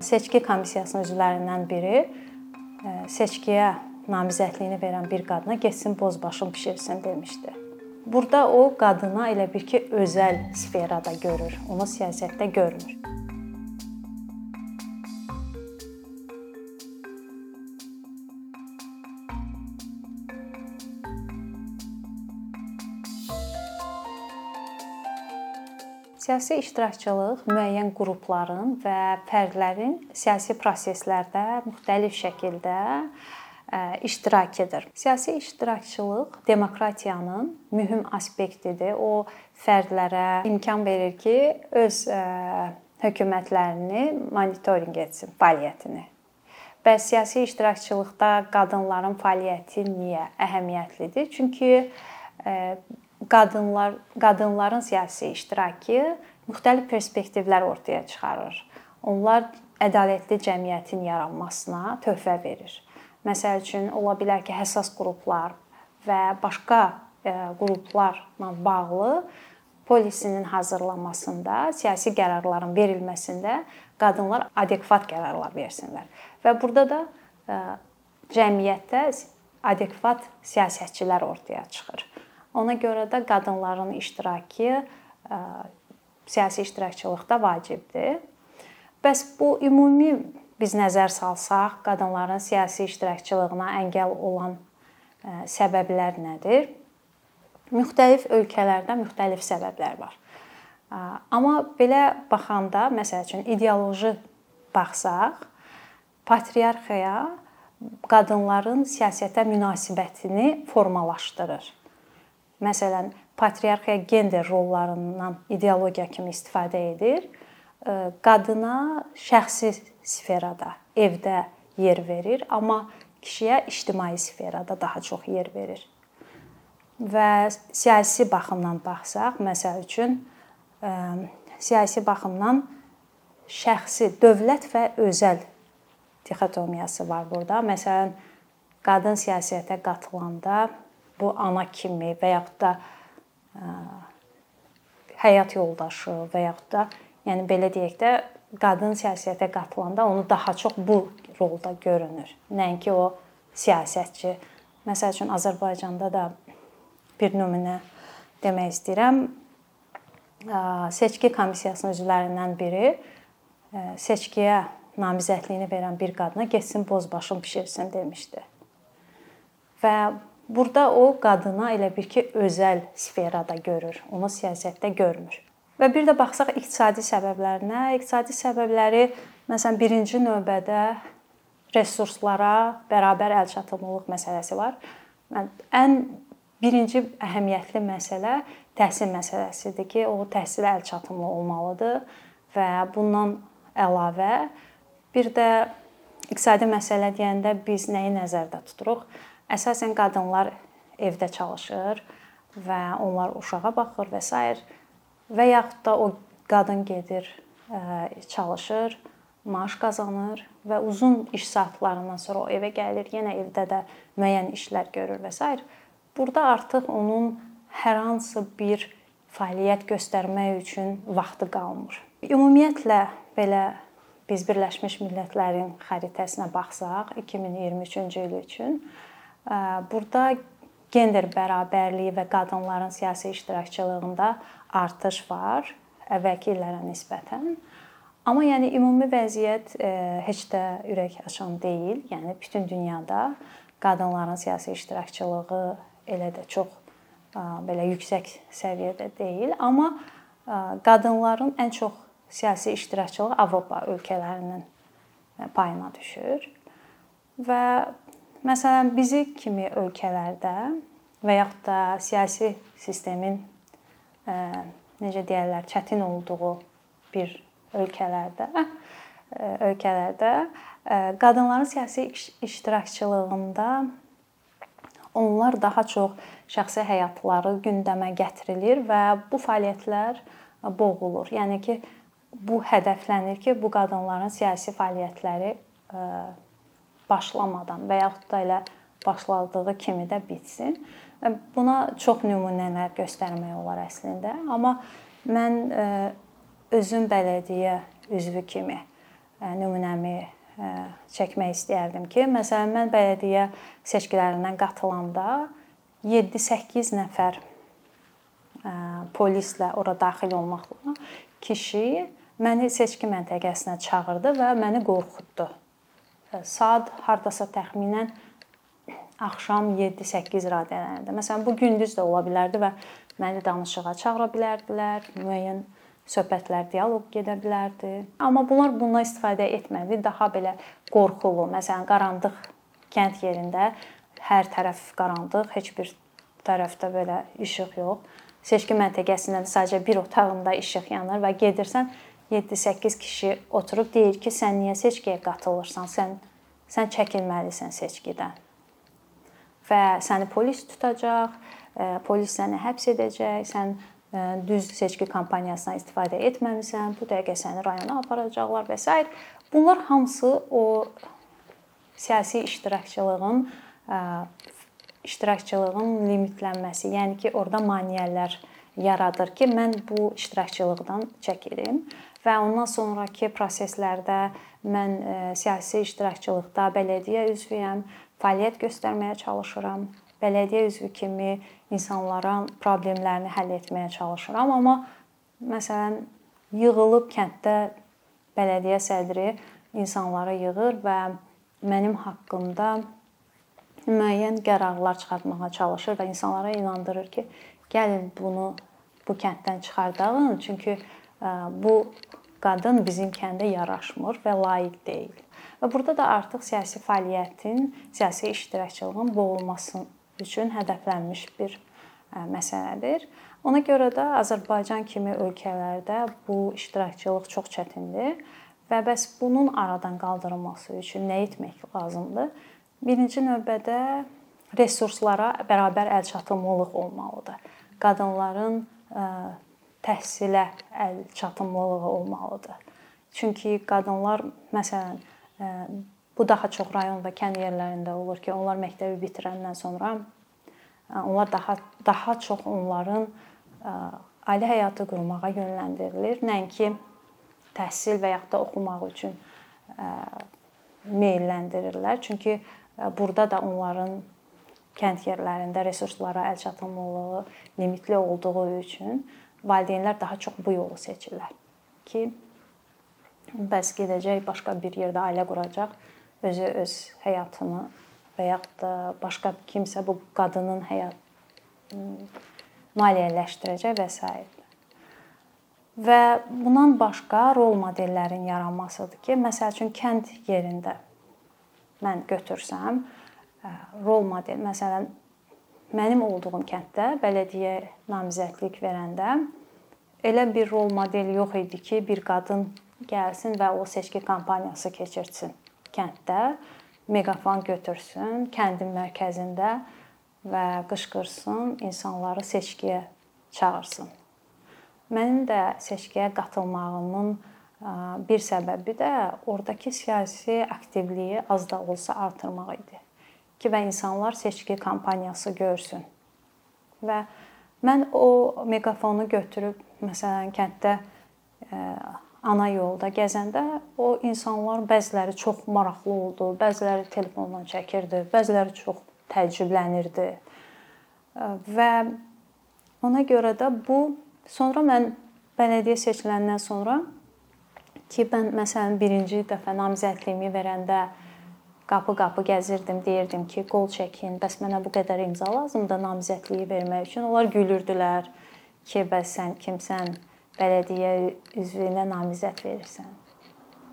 Seçki komissiyasının üzvlərindən biri e, seçkiyə namizədliyini verən bir qadına getsin bozbaşın bişirsin demişdi. Burada o qadına elə bir ki, özəl sferada görür, onu siyasətdə görmür. Siyasi iştirakçılıq müəyyən qrupların və fərdlərin siyasi proseslərdə müxtəlif şəkildə iştirakidir. Siyasi iştirakçılıq demokratiyanın mühüm aspektidir. O fərdlərə imkan verir ki, öz hökumətlərini monitorinq etsin fəaliyyətini. Bəs siyasi iştirakçılıqda qadınların fəaliyyəti niyə əhəmiyyətlidir? Çünki qadınlar qadınların siyasi iştirakı müxtəlif perspektivlər ortaya çıxarır. Onlar ədalətli cəmiyyətin yaranmasına töhfə verir. Məsəl üçün ola bilər ki, həssas qruplar və başqa e, qruplarla bağlı polisinin hazırlanmasında, siyasi qərarların verilməsində qadınlar adekvat qərarlar versinlər. Və burada da e, cəmiyyətdə adekvat siyasətçilər ortaya çıxır. Ona görə də qadınların iştirakı siyasi iştirakçılıqda vacibdir. Bəs bu ümumi biz nəzər salsaq, qadınların siyasi iştirakçılığına əngəl olan səbəblər nədir? Müxtəlif ölkələrdə müxtəlif səbəblər var. Amma belə baxanda, məsəl üçün ideoloji baxsaq, patriarxiya qadınların siyasətə münasibətini formalaşdırır. Məsələn, patriarxiya gender rollarından ideologiya kimi istifadə edir. Qadına şəxsi sferada, evdə yer verir, amma kişiyə ictimai sferada daha çox yer verir. Və siyasi baxımdan baxsaq, məsəl üçün siyasi baxımdan şəxsi, dövlət və özəl dixotomiyası var burada. Məsələn, qadın siyasətə qatılanda bu ana kimi və yaxud da həyat yoldaşı və yaxud da yəni belə deyək də qadın siyasətə qatılanda onu daha çox bu rolda görünür. Nəinki o siyasətçi. Məsəl üçün Azərbaycanda da bir nümunə demək istəyirəm. Seçki komissiyasının üzvlərindən biri seçkiyə namizədliyini verən bir qadına getsin bozbaşın bişirsin demişdi. Və Burada o qadına elə bir ki, özəl sferada görür, onu siyasətdə görmür. Və bir də baxsaq iqtisadi səbəblərinə, iqtisadi səbəbləri məsələn birinci növbədə resurslara bərabər əlçatımlılıq məsələsi var. Ən birinci əhəmiyyətli məsələ təhsil məsələsidir ki, o təhsilə əlçatımlı olmalıdır və bundan əlavə bir də iqtisadi məsələ deyəndə biz nəyi nəzərdə tuturuq? Əsasən qadınlar evdə çalışır və onlar uşağa baxır və s. və yaxud da o qadın gedir çalışır, maaş qazanır və uzun iş saatlarından sonra o evə gəlir, yenə evdə də müəyyən işlər görür və s. Burada artıq onun hər hansı bir fəaliyyət göstərmək üçün vaxtı qalmır. Ümumiyyətlə belə biz Birləşmiş Millətlərin xəritəsinə baxsaq 2023-cü il üçün Burada gender bərabərliyi və qadınların siyasi iştirakçılığında artış var əvvəlki illərə nisbətən. Amma yəni ümumi vəziyyət heç də ürək açan deyil. Yəni bütün dünyada qadınların siyasi iştirakçılığı elə də çox belə yüksək səviyyədə deyil, amma qadınların ən çox siyasi iştirakçılığı Avropa ölkələrinin payına düşür. Və Məsələn, bizi kimi ölkələrdə və yaxud da siyasi sistemin e, necə deyirlər, çətin olduğu bir ölkələrdə e, ölkələrdə e, qadınların siyasi iştirakçılığında onlar daha çox şəxsi həyatları gündəmə gətirilir və bu fəaliyyətlər boğulur. Yəni ki, bu hədəflənir ki, bu qadınların siyasi fəaliyyətləri başlamadan və yaxud da elə başladığı kimi də bitsin. Buna çox nümunələr göstərmək olar əslində, amma mən özüm bələdiyyə üzvü kimi nümunəmi çəkmək istəyərdim ki, məsələn mən bələdiyyə seçkilərindən qatılanda 7-8 nəfər polislə ora daxil olmaqla kişi məni seçki məntəqəsinə çağırdı və məni qorxutdu. Saat hardasa təxminən axşam 7-8 radələrində. Məsələn, bu gündüz də ola bilərdi və məni danışığa çağıra bilərdilər, müəyyən söhbətlər, dialoq gedə bilərdi. Amma bunlar bundan istifadə etmədi, daha belə qorxulu. Məsələn, qaranlıq kənd yerində hər tərəf qaranlıq, heç bir tərəfdə belə işıq yox. Seçki məntəqəsində sadəcə bir otağında işıq yanır və gedirsən 7-8 kişi oturub deyir ki, sən niyə seçkiyə qatılırsan? Sən sən çəkilməlisən seçkidən. Və səni polis tutacaq, polis səni həbs edəcək, sən düz seçki kampaniyasından istifadə etməmisən, bu dəqiqə səni rayona aparacaqlar və s. Bunlar hamısı o siyasi iştirakçılığın iştirakçılığın limitlənməsi, yəni ki, orada maneələr yaradır ki, mən bu iştirakçılıqdan çəkilim və ondan sonrakı proseslərdə mən siyasi iştirakçılıqda bələdiyyə üzvüyəm, fəaliyyət göstərməyə çalışıram. Bələdiyyə üzvü kimi insanların problemlərini həll etməyə çalışıram, amma məsələn yığılıb kənddə bələdiyyə sədri insanları yığır və mənim haqqımda müəyyən qərarlar çıxartmağa çalışır və insanlara inandırır ki, gəlin bunu bu kənddən çıxardağın, çünki bu qadın bizim kəndə yaraşmır və layiq deyil. Və burada da artıq siyasi fəaliyyətin, siyasi iştirakçılığın boğulmasını üçün hədəflənmiş bir məsələdir. Ona görə də Azərbaycan kimi ölkələrdə bu iştirakçılıq çox çətindir və bəs bunun aradan qaldırılması üçün nə etmək lazımdır? Birinci növbədə resurslara bərabər əlçatımlılıq olmalıdır. Qadınların təhsilə əlçatımlılığı olmalıdır. Çünki qadınlar məsələn Bu daha çox rayon və kənd yerlərində olur ki, onlar məktəbi bitirəndən sonra onlar daha daha çox onların ailə həyatı qurmağa yönləndirilir, nəinki təhsil və ya da oxumaq üçün meyləndirirlər. Çünki burada da onların kənd yerlərində resurslara əlçatımlılığı limitli olduğu üçün valideynlər daha çox bu yolu seçirlər ki, bəs gedəcək başqa bir yerdə ailə quracaq özü öz həyatını və yaxud da başqa kimsə bu qadının həyat maliyyələşdirəcək və s. Və bundan başqa rol modellərin yaranmasıdır ki, məsəl üçün kənd yerində mən götürsəm, rol model, məsələn, mənim olduğum kənddə bələdiyyə namizədlik verəndə elə bir rol model yox idi ki, bir qadın gəlsin və o seçki kampaniyası keçirsin kənddə meqafon götürsün, kəndin mərkəzində və qışqırsın, insanları seçkiyə çağırsın. Mənim də seçkiyə qatılmağımın bir səbəbi də ordakı siyasi aktivliyi az da olsa artırmaq idi ki, və insanlar seçki kampaniyası görsün. Və mən o meqafonu götürüb məsələn kənddə ana yolda gəzəndə o insanlar bəziləri çox maraqlı oldu, bəziləri telefonla çəkirdi, bəziləri çox təəccüblənirdi. Və ona görə də bu sonra mən bələdiyyə seçiləndən sonra ki, mən məsələn birinci dəfə namizədliyimi verəndə qapı-qapı gəzirdim, deyirdim ki, qol çəkin, bəs mənə bu qədər imza lazımdır namizədliyi vermək üçün. Onlar gülürdülər ki, bəs sən kimsən? bələdiyyə üzvünə namizəd verirsən.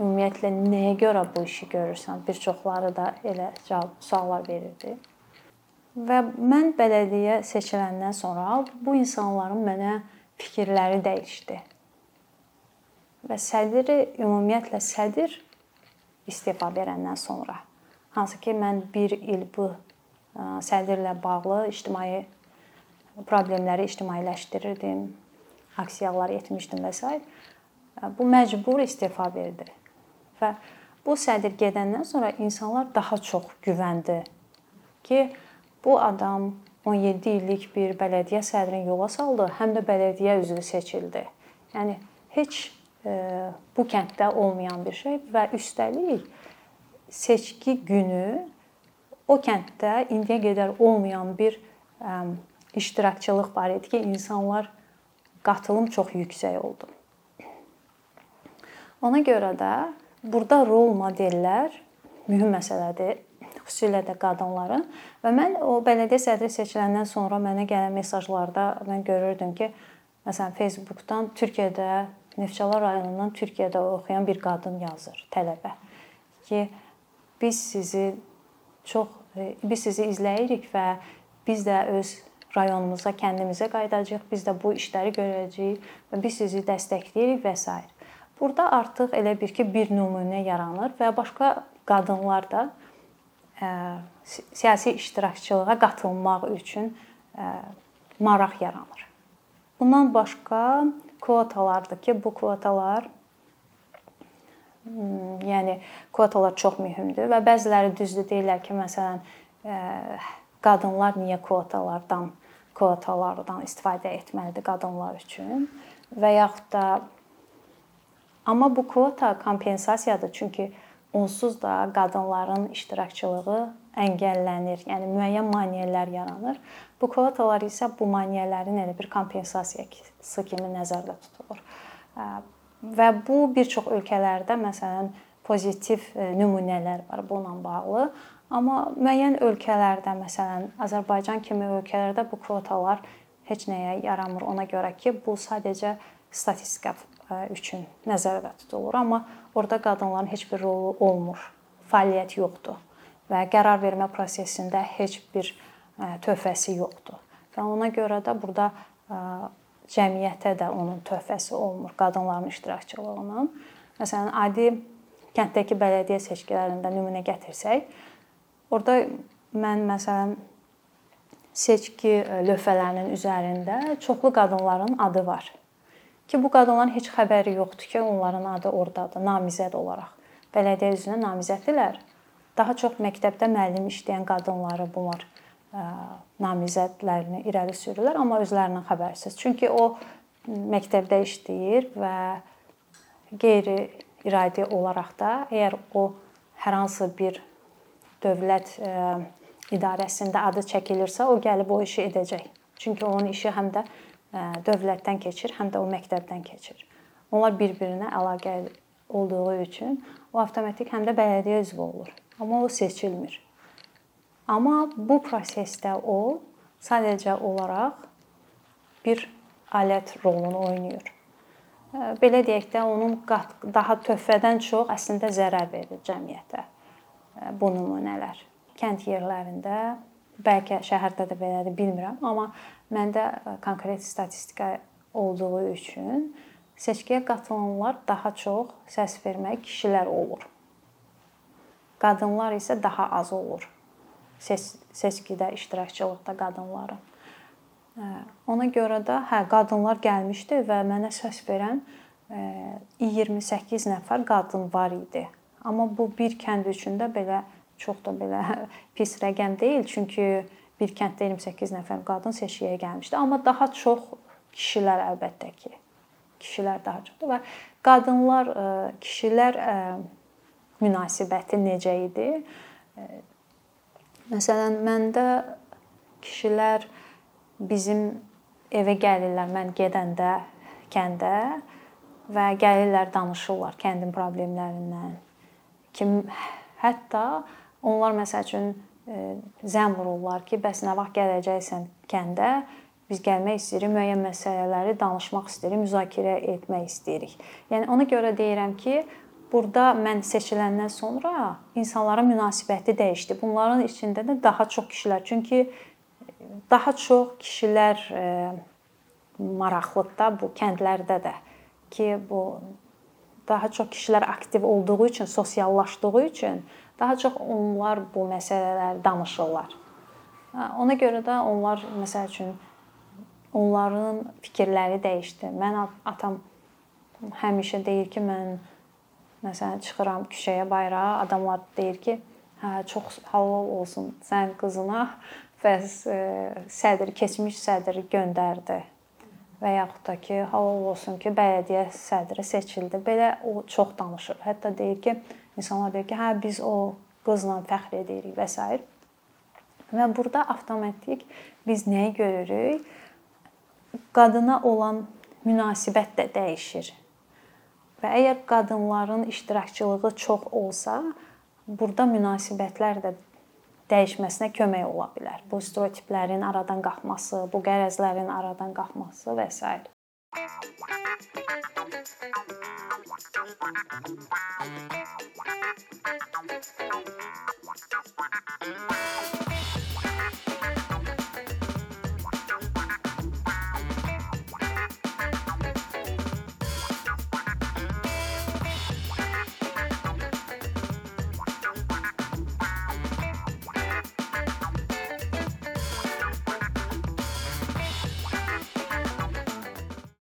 Ümumiyyətlə nəyə görə bu işi görürsən? Bir çoxları da elə cavab suallar verirdi. Və mən bələdiyyə seçiləndən sonra bu insanların mənə fikirləri dəyişdi. Və sədri ümumiyyətlə sədr istefa verəndən sonra hansı ki mən 1 il bu sədrlə bağlı ictimai problemləri ictimailəşdirirdim aksiyalar etmişdim və s. Bu məcbur istefa verdi. Və bu sədr gedəndən sonra insanlar daha çox güvəndi ki, bu adam 17 illik bir bələdiyyə sədrini yola saldı, həm də bələdiyyə üzvü seçildi. Yəni heç bu kənddə olmayan bir şey və üstəlik seçki günü o kənddə indiyə qədər olmayan bir iştirakçılıq var idi ki, insanlar qatılım çox yüksək oldu. Ona görə də burada rol modellər mühüm məsələdir, xüsusilə də qadınların və mən o bələdiyyə sədri seçiləndən sonra mənə gələn mesajlarda mən görürdüm ki, məsələn Facebookdan Türkiyədə Neftçala rayonundan Türkiyədə oxuyan bir qadın yazır, tələbə ki, biz sizi çox e, biz sizi izləyirik və biz də öz rayonumuza, kəndimizə qayıdacağıq. Biz də bu işləri görəcəyik və biz sizi dəstəkləyirik və s. Burada artıq elə bir ki, bir nümunə yaranır və başqa qadınlar da e, siyasi iştirakçılığa qatılmaq üçün e, maraq yaranır. Bundan başqa kvotalardır ki, bu kvotalar yəni kvotalar çox mühümdür və bəziləri düzdür deyirlər ki, məsələn, qadınlar niyə kvotalardan kvotalardan istifadə etməlidir qadınlar üçün və yaxud da amma bu kvota kompensasiyadır, çünki onsuz da qadınların iştirakçılığı əngəllənir. Yəni müəyyən maneələr yaranır. Bu kvotalar isə bu maneələrin elə bir kompensasiyası kimi nəzərdə tutulur. Və bu bir çox ölkələrdə məsələn pozitiv e, nümunələr var bununla bağlı. Amma müəyyən ölkələrdə, məsələn, Azərbaycan kimi ölkələrdə bu kvotalar heç nəyə yaramır ona görə ki, bu sadəcə statistika e, üçün nəzərdə tutulur, amma orada qadınların heç bir rolu olmur. Fəaliyyət yoxdur və qərar vermə prosesində heç bir e, töhfəsi yoxdur. Və ona görə də burada cəmiyyətə də onun töhfəsi olmur qadınların iştirakçılığının. Məsələn, adi kənddəki bələdiyyə seçkilərində nümunə gətirsək, orada mən məsələn seçki e, lövhələrinin üzərində çoxlu qadınların adı var. Ki bu qadınların heç xəbəri yoxdur ki, onların adı ordadır, namizəd olaraq. Bələdiyyə üzrə namizəddirlər. Daha çox məktəbdə müəllim işləyən qadınları bunlar namizədlərini irəli sürürlər, amma özlərindən xəbərsiz. Çünki o məktəbdə işləyir və qeyri-iradi olaraq da əgər o hər hansı bir dövlət idarəsində adı çəkilirsə, o gəlib o işi edəcək. Çünki onun işi həm də dövlətdən keçir, həm də o məktəbdən keçir. Onlar bir-birinə əlaqəli olduğu üçün o avtomatik həm də bələdiyyə üzvü olur. Amma o seçilmir. Amma bu prosesdə o sadəcə olaraq bir alət rolunu oynayır. Belə deyək də, onun daha töhfədən çox əslində zərər verir cəmiyyətə bu nümunələr. Kənd yerlərində, bəlkə şəhərdə də belədir, bilmirəm, amma məndə konkret statistika olduğu üçün seçkiyə qatılanlar daha çox səs vermək kişilər olur. Qadınlar isə daha az olur ses seçkidə iştirakçılıqda qadınların. Ona görə də hə qadınlar gəlmişdi və mənə səs verən 28 nəfər qadın var idi. Amma bu bir kənd üçün də belə çox da belə pis rəqəm deyil, çünki bir kənddə 28 nəfər qadın seçkiyə gəlmişdi, amma daha çox kişilər əlbəttə ki. Kişilər daha çoxdur və qadınlar, kişilər münasibəti necə idi? Məsələn, məndə kişilər bizim evə gəlirlər mən gedəndə kəndə və gəlirlər danışırlar kəndin problemlərindən. Kim hətta onlar məsəl üçün e, zəng vururlar ki, bəs nə vaxt gələcəksən kəndə? Biz gəlmək istəyirik, müəyyən məsələləri danışmaq istəyirik, müzakirə etmək istəyirik. Yəni ona görə deyirəm ki, Burada mən seçiləndən sonra insanların münasibəti dəyişdi. Bunların içində də daha çox kişilər, çünki daha çox kişilər e, maraqlıdır da bu kəndlərdə də ki, bu daha çox kişilər aktiv olduğu üçün, sosiallaşdığı üçün daha çox onlar bu məsələləri danışırlar. Ona görə də onlar məsəl üçün onların fikirləri dəyişdi. Mən atam həmişə deyir ki, mən Məsələn, çıxıram küçəyə, bayrağa, adamlar deyir ki, hə, çox halal olsun sən qızına bəs e, sədr, keçmiş sədr göndərdi. və yaxud da ki, halal olsun ki, bələdiyyə sədri seçildi. Belə o çox danışır. Hətta deyir ki, insanlar deyir ki, hə biz o qızla fəxr edirik və s. Və burada avtomatik biz nəyi görürük? Qadına olan münasibət də dəyişir. Və əgər qadınların iştirakçılığı çox olsa, burada münasibətlər də dəyişməsinə kömək ola bilər. Bu stereotiplərin aradan qalxması, bu qərəzlərin aradan qalxması və s.